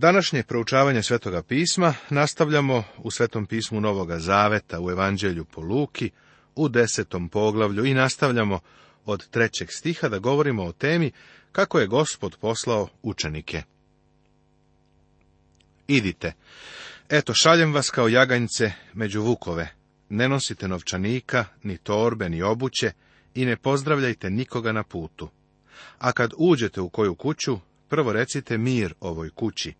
Današnje proučavanje Svetoga pisma nastavljamo u Svetom pismu Novoga Zaveta u Evanđelju po Luki u desetom poglavlju i nastavljamo od trećeg stiha da govorimo o temi kako je gospod poslao učenike. Idite, eto šaljem vas kao jaganjce među vukove, ne nosite novčanika, ni torbe, ni obuće i ne pozdravljajte nikoga na putu. A kad uđete u koju kuću, prvo recite mir ovoj kući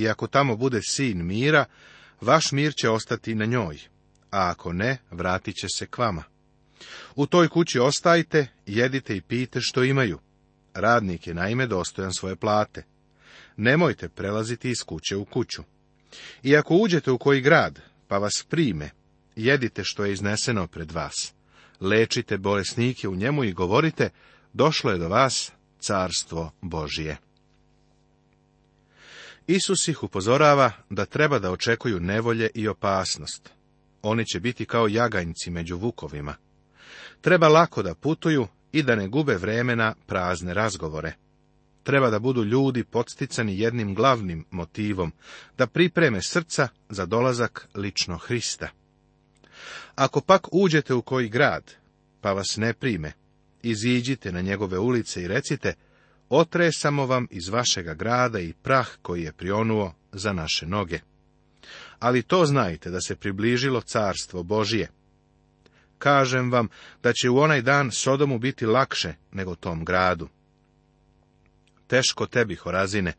i ako tamo bude sin mira, vaš mir će ostati na njoj, a ako ne, vratit će se k vama. U toj kući ostajte, jedite i pijte što imaju. Radnik je naime dostojan svoje plate. Nemojte prelaziti iz kuće u kuću. I ako uđete u koji grad, pa vas prime, jedite što je izneseno pred vas. Lečite bolesnike u njemu i govorite, došlo je do vas carstvo Božije. Isus ih upozorava da treba da očekuju nevolje i opasnost. Oni će biti kao jaganjci među vukovima. Treba lako da putuju i da ne gube vremena prazne razgovore. Treba da budu ljudi podsticani jednim glavnim motivom, da pripreme srca za dolazak lično Hrista. Ako pak uđete u koji grad, pa vas ne prime, iziđite na njegove ulice i recite, otresamo vam iz vašega grada i prah koji je prionuo za naše noge. Ali to znajte da se približilo carstvo Božije. Kažem vam da će u onaj dan Sodomu biti lakše nego tom gradu. Teško tebi, Horazine,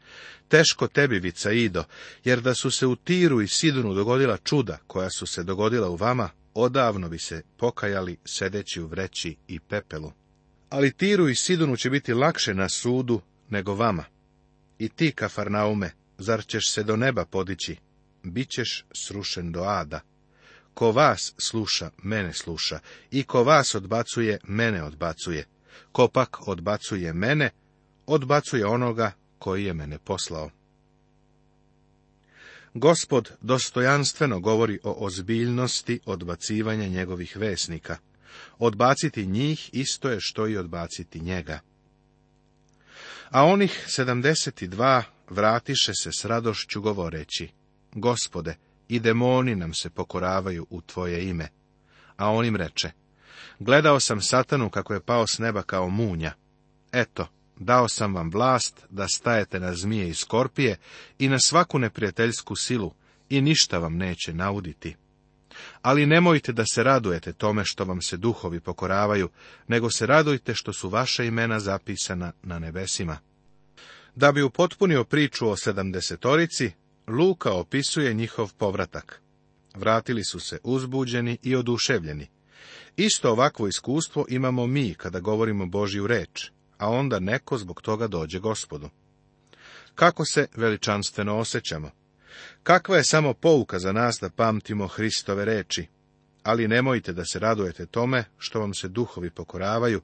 teško tebi, Vicaido, jer da su se u Tiru i Sidunu dogodila čuda koja su se dogodila u vama, odavno bi se pokajali sedeći u vreći i pepelu ali Tiru i Sidonu će biti lakše na sudu nego vama. I ti, Kafarnaume, zar ćeš se do neba podići? Bićeš srušen do ada. Ko vas sluša, mene sluša, i ko vas odbacuje, mene odbacuje. Ko pak odbacuje mene, odbacuje onoga koji je mene poslao. Gospod dostojanstveno govori o ozbiljnosti odbacivanja njegovih vesnika. Odbaciti njih isto je što i odbaciti njega. A onih sedamdeset dva vratiše se s radošću govoreći, Gospode, i demoni nam se pokoravaju u Tvoje ime. A on im reče, Gledao sam satanu kako je pao s neba kao munja. Eto, dao sam vam vlast da stajete na zmije i skorpije i na svaku neprijateljsku silu i ništa vam neće nauditi. Ali nemojte da se radujete tome što vam se duhovi pokoravaju, nego se radujte što su vaša imena zapisana na nebesima. Da bi upotpunio priču o sedamdesetorici, Luka opisuje njihov povratak. Vratili su se uzbuđeni i oduševljeni. Isto ovakvo iskustvo imamo mi kada govorimo Božju reč, a onda neko zbog toga dođe gospodu. Kako se veličanstveno osjećamo? Kakva je samo pouka za nas da pamtimo Hristove reči? Ali nemojte da se radujete tome što vam se duhovi pokoravaju,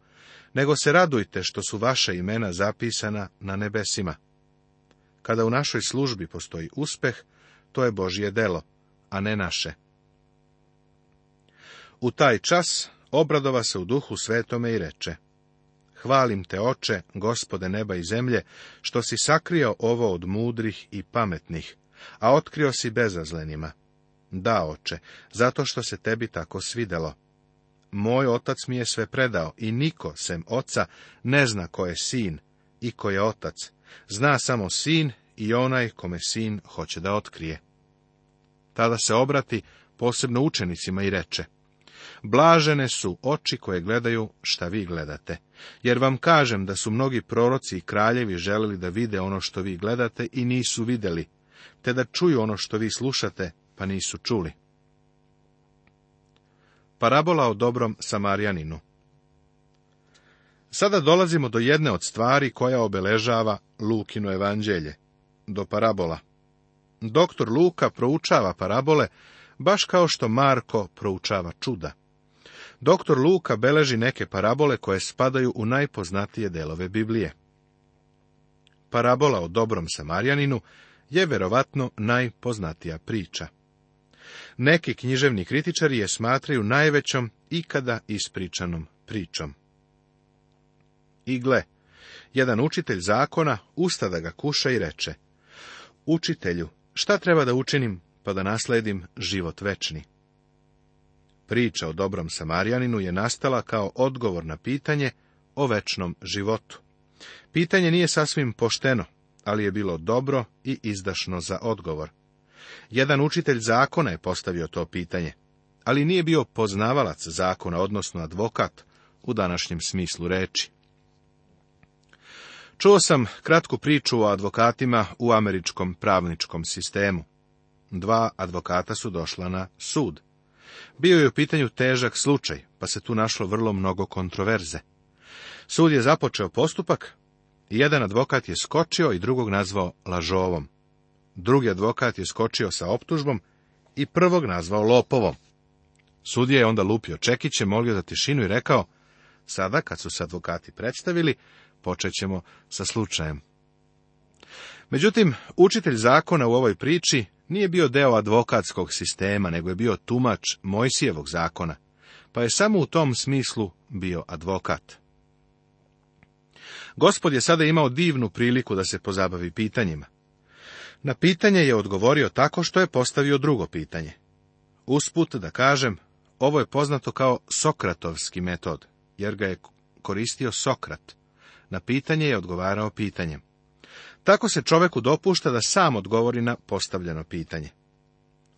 nego se radujte što su vaša imena zapisana na nebesima. Kada u našoj službi postoji uspeh, to je Božje delo, a ne naše. U taj čas obradova se u duhu svetome i reče. Hvalim te, oče, gospode neba i zemlje, što si sakrio ovo od mudrih i pametnih, a otkrio si bezazlenima. Da, oče, zato što se tebi tako svidelo. Moj otac mi je sve predao i niko, sem oca, ne zna ko je sin i ko je otac. Zna samo sin i onaj kome sin hoće da otkrije. Tada se obrati posebno učenicima i reče, Blažene su oči koje gledaju šta vi gledate, jer vam kažem da su mnogi proroci i kraljevi želili da vide ono što vi gledate i nisu vidjeli, te da čuju ono što vi slušate, pa nisu čuli. Parabola o dobrom Samarjaninu Sada dolazimo do jedne od stvari koja obeležava Lukino evanđelje, do parabola. Doktor Luka proučava parabole, baš kao što Marko proučava čuda. Doktor Luka beleži neke parabole koje spadaju u najpoznatije delove Biblije. Parabola o dobrom Samarjaninu je verovatno najpoznatija priča. Neki književni kritičari je smatraju najvećom ikada ispričanom pričom. I gle, jedan učitelj zakona usta da ga kuša i reče, Učitelju, šta treba da učinim pa da nasledim život večni? Priča o dobrom Samarijaninu je nastala kao odgovor na pitanje o večnom životu. Pitanje nije sasvim pošteno, ali je bilo dobro i izdašno za odgovor. Jedan učitelj zakona je postavio to pitanje, ali nije bio poznavalac zakona, odnosno advokat, u današnjem smislu reči. Čuo sam kratku priču o advokatima u američkom pravničkom sistemu. Dva advokata su došla na sud. Bio je u pitanju težak slučaj, pa se tu našlo vrlo mnogo kontroverze. Sud je započeo postupak, jedan advokat je skočio i drugog nazvao lažovom. Drugi advokat je skočio sa optužbom i prvog nazvao lopovom. Sudija je onda lupio čekiće, molio za tišinu i rekao, sada kad su se advokati predstavili, počet ćemo sa slučajem. Međutim, učitelj zakona u ovoj priči nije bio deo advokatskog sistema, nego je bio tumač Mojsijevog zakona, pa je samo u tom smislu bio advokat. Gospod je sada imao divnu priliku da se pozabavi pitanjima. Na pitanje je odgovorio tako što je postavio drugo pitanje. Usput da kažem, ovo je poznato kao Sokratovski metod, jer ga je koristio Sokrat. Na pitanje je odgovarao pitanjem. Tako se čoveku dopušta da sam odgovori na postavljeno pitanje.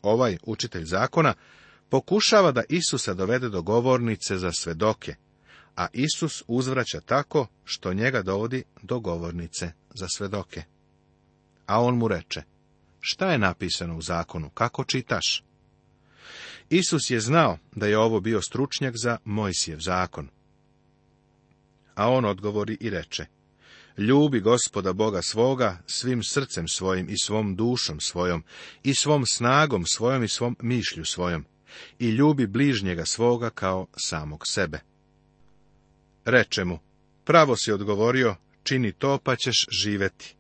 Ovaj učitelj zakona pokušava da Isusa dovede do govornice za svedoke, a Isus uzvraća tako što njega dovodi do govornice za svedoke. A on mu reče, šta je napisano u zakonu, kako čitaš? Isus je znao da je ovo bio stručnjak za Mojsijev zakon. A on odgovori i reče, ljubi gospoda Boga svoga svim srcem svojim i svom dušom svojom i svom snagom svojom i svom mišlju svojom i ljubi bližnjega svoga kao samog sebe. Reče mu, pravo si odgovorio, čini to pa ćeš živeti.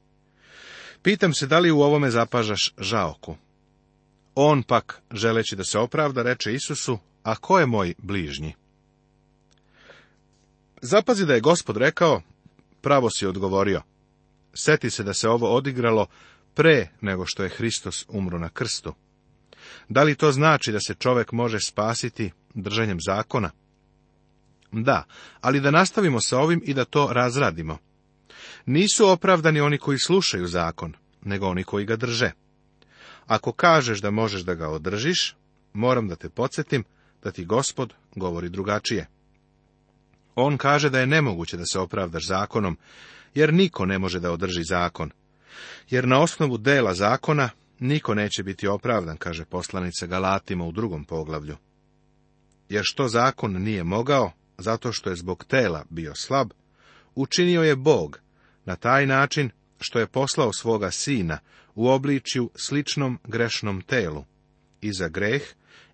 Pitam se da li u ovome zapažaš žaoku. On pak, želeći da se opravda, reče Isusu, a ko je moj bližnji? Zapazi da je gospod rekao, pravo si odgovorio. Seti se da se ovo odigralo pre nego što je Hristos umro na krstu. Da li to znači da se čovek može spasiti držanjem zakona? Da, ali da nastavimo sa ovim i da to razradimo. Nisu opravdani oni koji slušaju zakon, nego oni koji ga drže. Ako kažeš da možeš da ga održiš, moram da te podsjetim da ti gospod govori drugačije. On kaže da je nemoguće da se opravdaš zakonom, jer niko ne može da održi zakon. Jer na osnovu dela zakona niko neće biti opravdan, kaže poslanica Galatima u drugom poglavlju. Jer što zakon nije mogao, zato što je zbog tela bio slab, učinio je Bog na taj način što je poslao svoga sina u obličju sličnom grešnom telu i za greh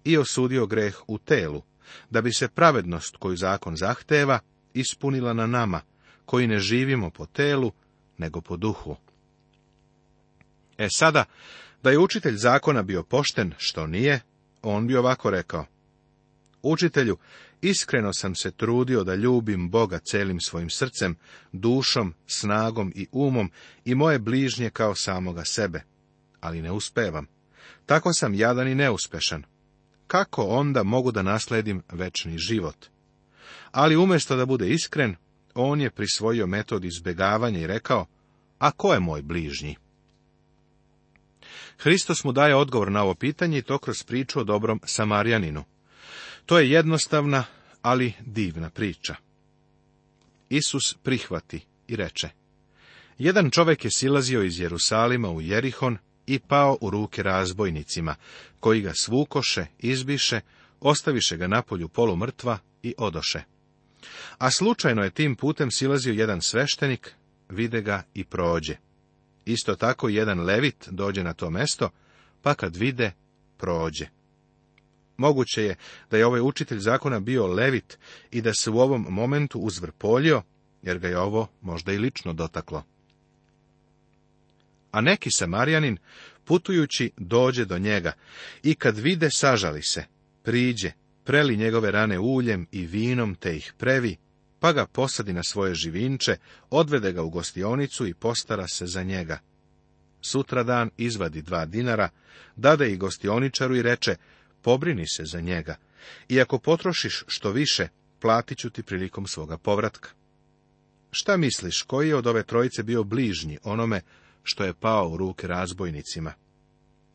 i osudio greh u telu, da bi se pravednost koju zakon zahteva ispunila na nama, koji ne živimo po telu, nego po duhu. E sada, da je učitelj zakona bio pošten, što nije, on bi ovako rekao. Učitelju, Iskreno sam se trudio da ljubim Boga celim svojim srcem, dušom, snagom i umom i moje bližnje kao samoga sebe, ali ne uspevam. Tako sam jadan i neuspešan. Kako onda mogu da nasledim večni život? Ali umjesto da bude iskren, on je prisvojio metod izbjegavanja i rekao, a ko je moj bližnji? Hristos mu daje odgovor na ovo pitanje i to kroz priču o dobrom samarjaninu. To je jednostavna, ali divna priča. Isus prihvati i reče. Jedan čovjek je silazio iz Jerusalima u Jerihon i pao u ruke razbojnicima, koji ga svukoše, izbiše, ostaviše ga napolju polumrtva i odoše. A slučajno je tim putem silazio jedan sveštenik, vide ga i prođe. Isto tako jedan levit dođe na to mesto, pa kad vide, prođe. Moguće je da je ovaj učitelj zakona bio levit i da se u ovom momentu uzvrpolio, jer ga je ovo možda i lično dotaklo. A neki Samarijanin, putujući, dođe do njega i kad vide, sažali se, priđe, preli njegove rane uljem i vinom, te ih previ, pa ga posadi na svoje živinče, odvede ga u gostionicu i postara se za njega. Sutra dan izvadi dva dinara, dade i gostioničaru i reče, pobrini se za njega, i ako potrošiš što više, platit ću ti prilikom svoga povratka. Šta misliš, koji je od ove trojice bio bližnji onome što je pao u ruke razbojnicima?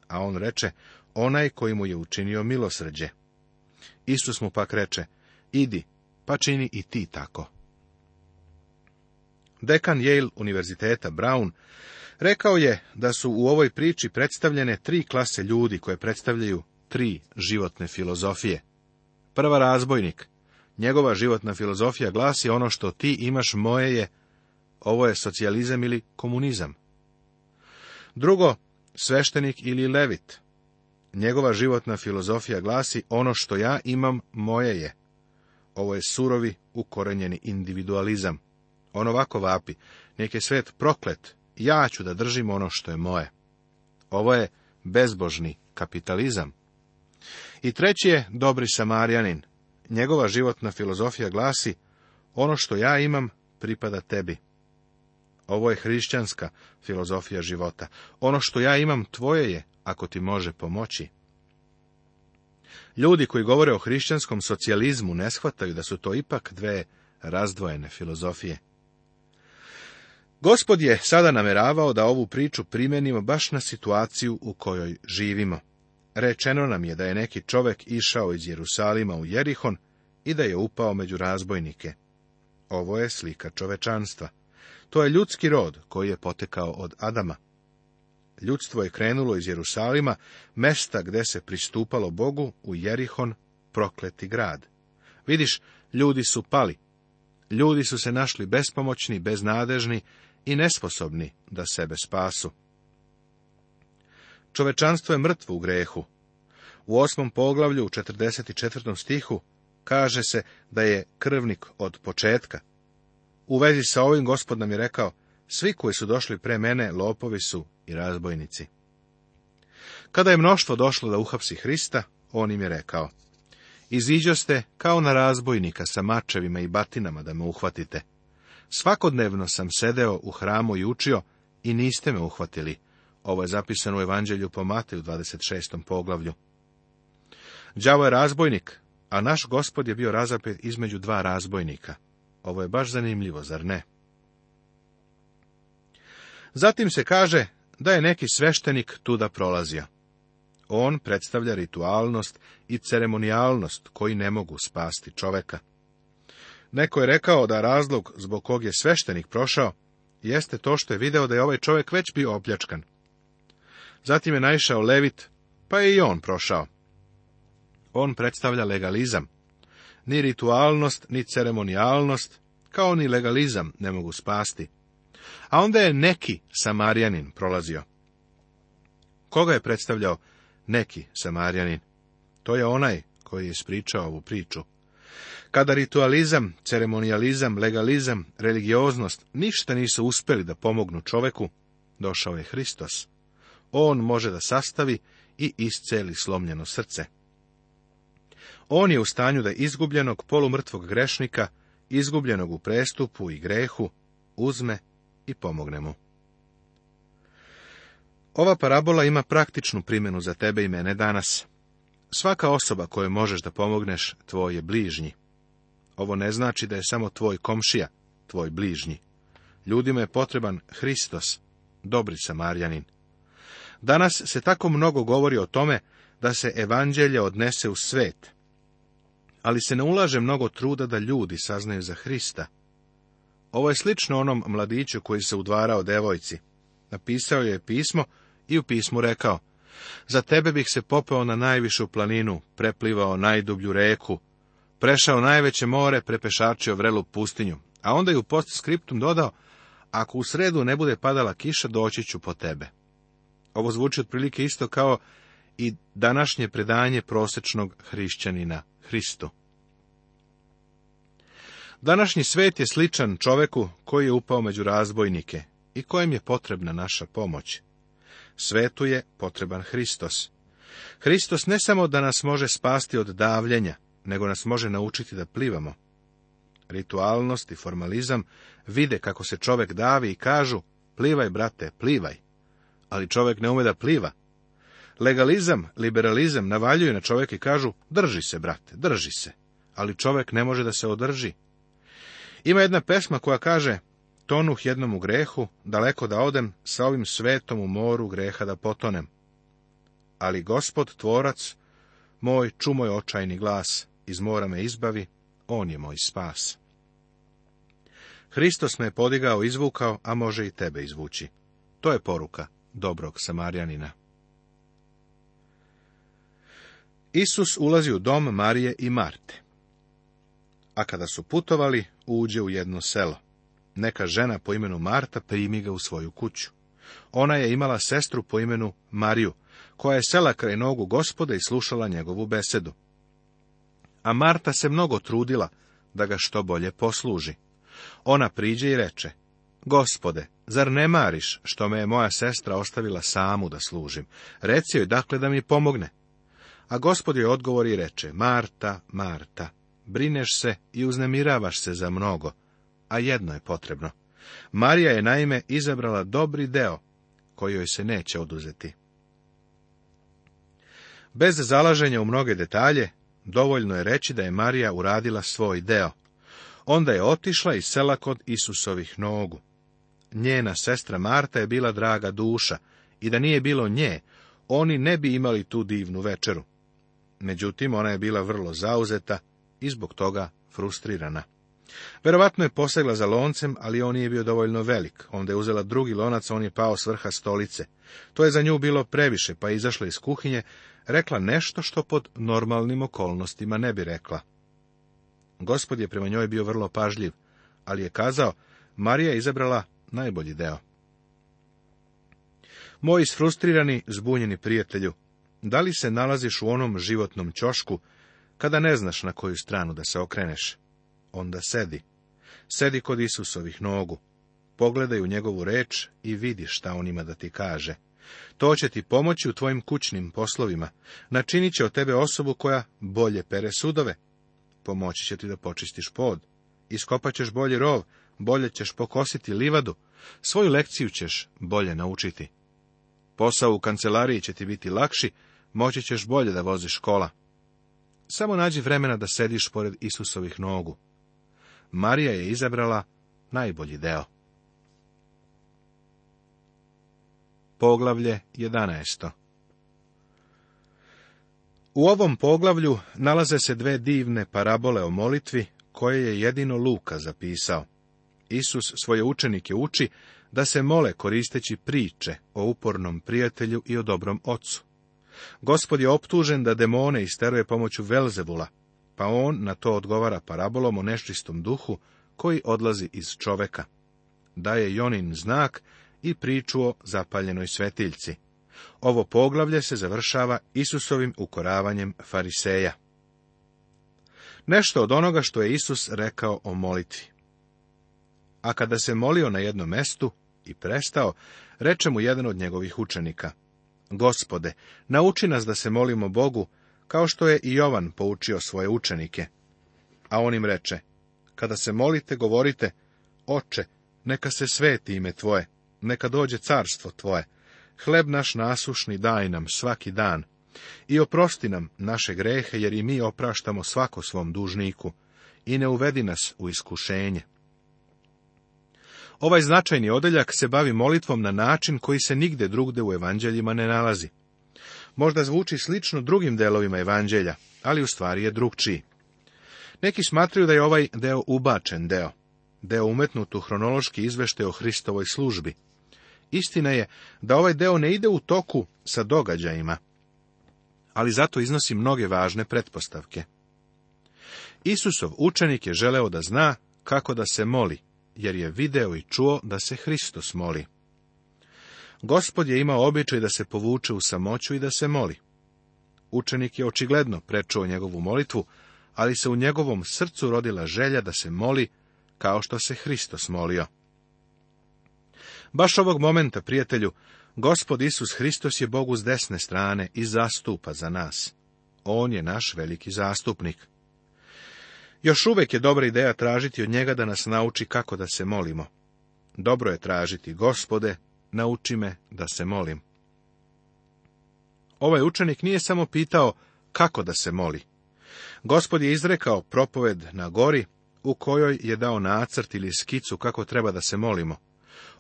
A on reče, onaj koji mu je učinio milosređe. Isus mu pak reče, idi, pa čini i ti tako. Dekan Yale univerziteta Brown rekao je da su u ovoj priči predstavljene tri klase ljudi koje predstavljaju tri životne filozofije. Prva razbojnik. Njegova životna filozofija glasi ono što ti imaš moje je, ovo je socijalizam ili komunizam. Drugo, sveštenik ili levit. Njegova životna filozofija glasi ono što ja imam moje je. Ovo je surovi, ukorenjeni individualizam. On ovako vapi, nek je svet proklet, ja ću da držim ono što je moje. Ovo je bezbožni kapitalizam. I treći je dobri samarjanin. Njegova životna filozofija glasi, ono što ja imam pripada tebi. Ovo je hrišćanska filozofija života. Ono što ja imam tvoje je, ako ti može pomoći. Ljudi koji govore o hrišćanskom socijalizmu ne shvataju da su to ipak dve razdvojene filozofije. Gospod je sada nameravao da ovu priču primenimo baš na situaciju u kojoj živimo. Rečeno nam je da je neki čovek išao iz Jerusalima u Jerihon i da je upao među razbojnike. Ovo je slika čovečanstva. To je ljudski rod koji je potekao od Adama. Ljudstvo je krenulo iz Jerusalima, mesta gde se pristupalo Bogu, u Jerihon, prokleti grad. Vidiš, ljudi su pali. Ljudi su se našli bespomoćni, beznadežni i nesposobni da sebe spasu. Čovečanstvo je mrtvo u grehu. U osmom poglavlju, u 44. stihu, kaže se da je krvnik od početka. U vezi sa ovim gospod nam je rekao, svi koji su došli pre mene lopovi su i razbojnici. Kada je mnoštvo došlo da uhapsi Hrista, on im je rekao, ste kao na razbojnika sa mačevima i batinama da me uhvatite. Svakodnevno sam sedeo u hramu i učio i niste me uhvatili, ovo je zapisano u Evanđelju po Mateju 26. poglavlju. Đavo je razbojnik, a naš gospod je bio razapet između dva razbojnika. Ovo je baš zanimljivo, zar ne? Zatim se kaže da je neki sveštenik tuda prolazio. On predstavlja ritualnost i ceremonijalnost koji ne mogu spasti čoveka. Neko je rekao da razlog zbog kog je sveštenik prošao, jeste to što je video da je ovaj čovjek već bio opljačkan. Zatim je naišao Levit, pa je i on prošao. On predstavlja legalizam. Ni ritualnost, ni ceremonijalnost, kao ni legalizam ne mogu spasti. A onda je neki Samarjanin prolazio. Koga je predstavljao neki Samarjanin? To je onaj koji je ispričao ovu priču. Kada ritualizam, ceremonijalizam, legalizam, religioznost ništa nisu uspjeli da pomognu čoveku, došao je Hristos. On može da sastavi i isceli slomljeno srce. On je u stanju da izgubljenog polumrtvog grešnika, izgubljenog u prestupu i grehu, uzme i pomogne mu. Ova parabola ima praktičnu primjenu za tebe i mene danas. Svaka osoba kojoj možeš da pomogneš, tvoj je bližnji. Ovo ne znači da je samo tvoj komšija, tvoj bližnji. Ljudima je potreban Hristos, dobri samarjanin. Danas se tako mnogo govori o tome da se evanđelje odnese u svet, ali se ne ulaže mnogo truda da ljudi saznaju za Hrista. Ovo je slično onom mladiću koji se udvarao devojci. Napisao je pismo i u pismu rekao, za tebe bih se popeo na najvišu planinu, preplivao najdublju reku, prešao najveće more, prepešačio vrelu pustinju, a onda je u postskriptum dodao, ako u sredu ne bude padala kiša, doći ću po tebe. Ovo zvuči otprilike isto kao i današnje predanje prosječnog hrišćanina Hristu. Današnji svet je sličan čoveku koji je upao među razbojnike i kojem je potrebna naša pomoć. Svetu je potreban Hristos. Hristos ne samo da nas može spasti od davljenja, nego nas može naučiti da plivamo. Ritualnost i formalizam vide kako se čovek davi i kažu, plivaj, brate, plivaj ali čovjek ne ume da pliva. Legalizam, liberalizam navaljuju na čovjek i kažu, drži se, brate, drži se, ali čovjek ne može da se održi. Ima jedna pesma koja kaže, tonuh jednom u grehu, daleko da odem, sa ovim svetom u moru greha da potonem. Ali gospod, tvorac, moj čumoj očajni glas, iz mora me izbavi, on je moj spas. Hristos me je podigao, izvukao, a može i tebe izvući. To je poruka dobrog samarjanina. Isus ulazi u dom Marije i Marte. A kada su putovali, uđe u jedno selo. Neka žena po imenu Marta primi ga u svoju kuću. Ona je imala sestru po imenu Mariju, koja je sela kraj nogu gospoda i slušala njegovu besedu. A Marta se mnogo trudila da ga što bolje posluži. Ona priđe i reče, Gospode, zar ne mariš što me je moja sestra ostavila samu da služim? Reci joj dakle da mi pomogne. A gospod joj odgovori i reče, Marta, Marta, brineš se i uznemiravaš se za mnogo, a jedno je potrebno. Marija je naime izabrala dobri deo, koji joj se neće oduzeti. Bez zalaženja u mnoge detalje, dovoljno je reći da je Marija uradila svoj deo. Onda je otišla iz sela kod Isusovih nogu njena sestra Marta je bila draga duša i da nije bilo nje, oni ne bi imali tu divnu večeru. Međutim, ona je bila vrlo zauzeta i zbog toga frustrirana. Verovatno je posegla za loncem, ali on nije bio dovoljno velik. Onda je uzela drugi lonac, on je pao s vrha stolice. To je za nju bilo previše, pa je izašla iz kuhinje, rekla nešto što pod normalnim okolnostima ne bi rekla. Gospod je prema njoj bio vrlo pažljiv, ali je kazao, Marija je izabrala najbolji deo. Moji sfrustrirani, zbunjeni prijatelju, da li se nalaziš u onom životnom ćošku, kada ne znaš na koju stranu da se okreneš? Onda sedi. Sedi kod Isusovih nogu. Pogledaj u njegovu reč i vidi šta on ima da ti kaže. To će ti pomoći u tvojim kućnim poslovima. Načinit će od tebe osobu koja bolje pere sudove. Pomoći će ti da počistiš pod. Iskopat ćeš bolji rov, bolje ćeš pokositi livadu, svoju lekciju ćeš bolje naučiti. Posao u kancelariji će ti biti lakši, moći ćeš bolje da voziš škola. Samo nađi vremena da sediš pored Isusovih nogu. Marija je izabrala najbolji deo. Poglavlje 11. U ovom poglavlju nalaze se dve divne parabole o molitvi koje je jedino Luka zapisao. Isus svoje učenike uči da se mole koristeći priče o upornom prijatelju i o dobrom ocu. Gospod je optužen da demone isteruje pomoću Velzebula, pa on na to odgovara parabolom o nečistom duhu koji odlazi iz čoveka. Daje Jonin znak i priču o zapaljenoj svetiljci. Ovo poglavlje se završava Isusovim ukoravanjem fariseja. Nešto od onoga što je Isus rekao o molitvi. A kada se molio na jednom mestu i prestao, reče mu jedan od njegovih učenika, Gospode, nauči nas da se molimo Bogu, kao što je i Jovan poučio svoje učenike. A on im reče, kada se molite, govorite, Oče, neka se sveti ime Tvoje, neka dođe carstvo Tvoje, hleb naš nasušni daj nam svaki dan, i oprosti nam naše grehe, jer i mi opraštamo svako svom dužniku, i ne uvedi nas u iskušenje. Ovaj značajni odeljak se bavi molitvom na način koji se nigde drugde u evanđeljima ne nalazi. Možda zvuči slično drugim delovima evanđelja, ali u stvari je drugčiji. Neki smatraju da je ovaj deo ubačen deo, deo umetnut u hronološki izvešte o Hristovoj službi. Istina je da ovaj deo ne ide u toku sa događajima, ali zato iznosi mnoge važne pretpostavke. Isusov učenik je želeo da zna kako da se moli, jer je video i čuo da se Hristos moli. Gospod je imao običaj da se povuče u samoću i da se moli. Učenik je očigledno prečuo njegovu molitvu, ali se u njegovom srcu rodila želja da se moli kao što se Hristos molio. Baš ovog momenta, prijatelju, Gospod Isus Hristos je Bogu s desne strane i zastupa za nas. On je naš veliki zastupnik. Još uvek je dobra ideja tražiti od njega da nas nauči kako da se molimo. Dobro je tražiti, gospode, nauči me da se molim. Ovaj učenik nije samo pitao kako da se moli. Gospod je izrekao propoved na gori u kojoj je dao nacrt ili skicu kako treba da se molimo.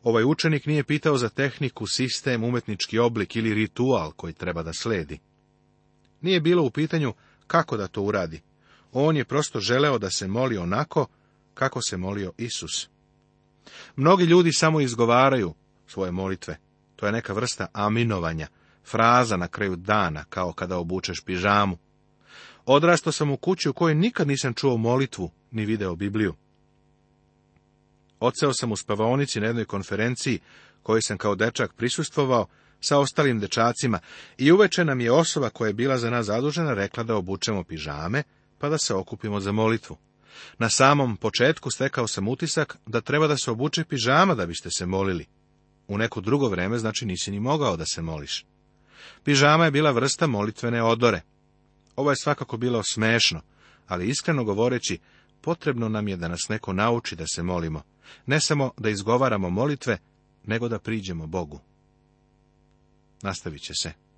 Ovaj učenik nije pitao za tehniku, sistem, umetnički oblik ili ritual koji treba da sledi. Nije bilo u pitanju kako da to uradi, on je prosto želeo da se moli onako kako se molio Isus. Mnogi ljudi samo izgovaraju svoje molitve. To je neka vrsta aminovanja, fraza na kraju dana, kao kada obučeš pižamu. Odrasto sam u kući u kojoj nikad nisam čuo molitvu, ni video Bibliju. Oceo sam u spavonici na jednoj konferenciji, kojoj sam kao dečak prisustvovao, sa ostalim dečacima i uveče nam je osoba koja je bila za nas zadužena rekla da obučemo pižame pa da se okupimo za molitvu. Na samom početku stekao sam utisak da treba da se obuče pižama da biste se molili. U neko drugo vreme znači nisi ni mogao da se moliš. Pižama je bila vrsta molitvene odore. Ovo je svakako bilo smešno, ali iskreno govoreći, potrebno nam je da nas neko nauči da se molimo, ne samo da izgovaramo molitve, nego da priđemo Bogu. Nastavit će se.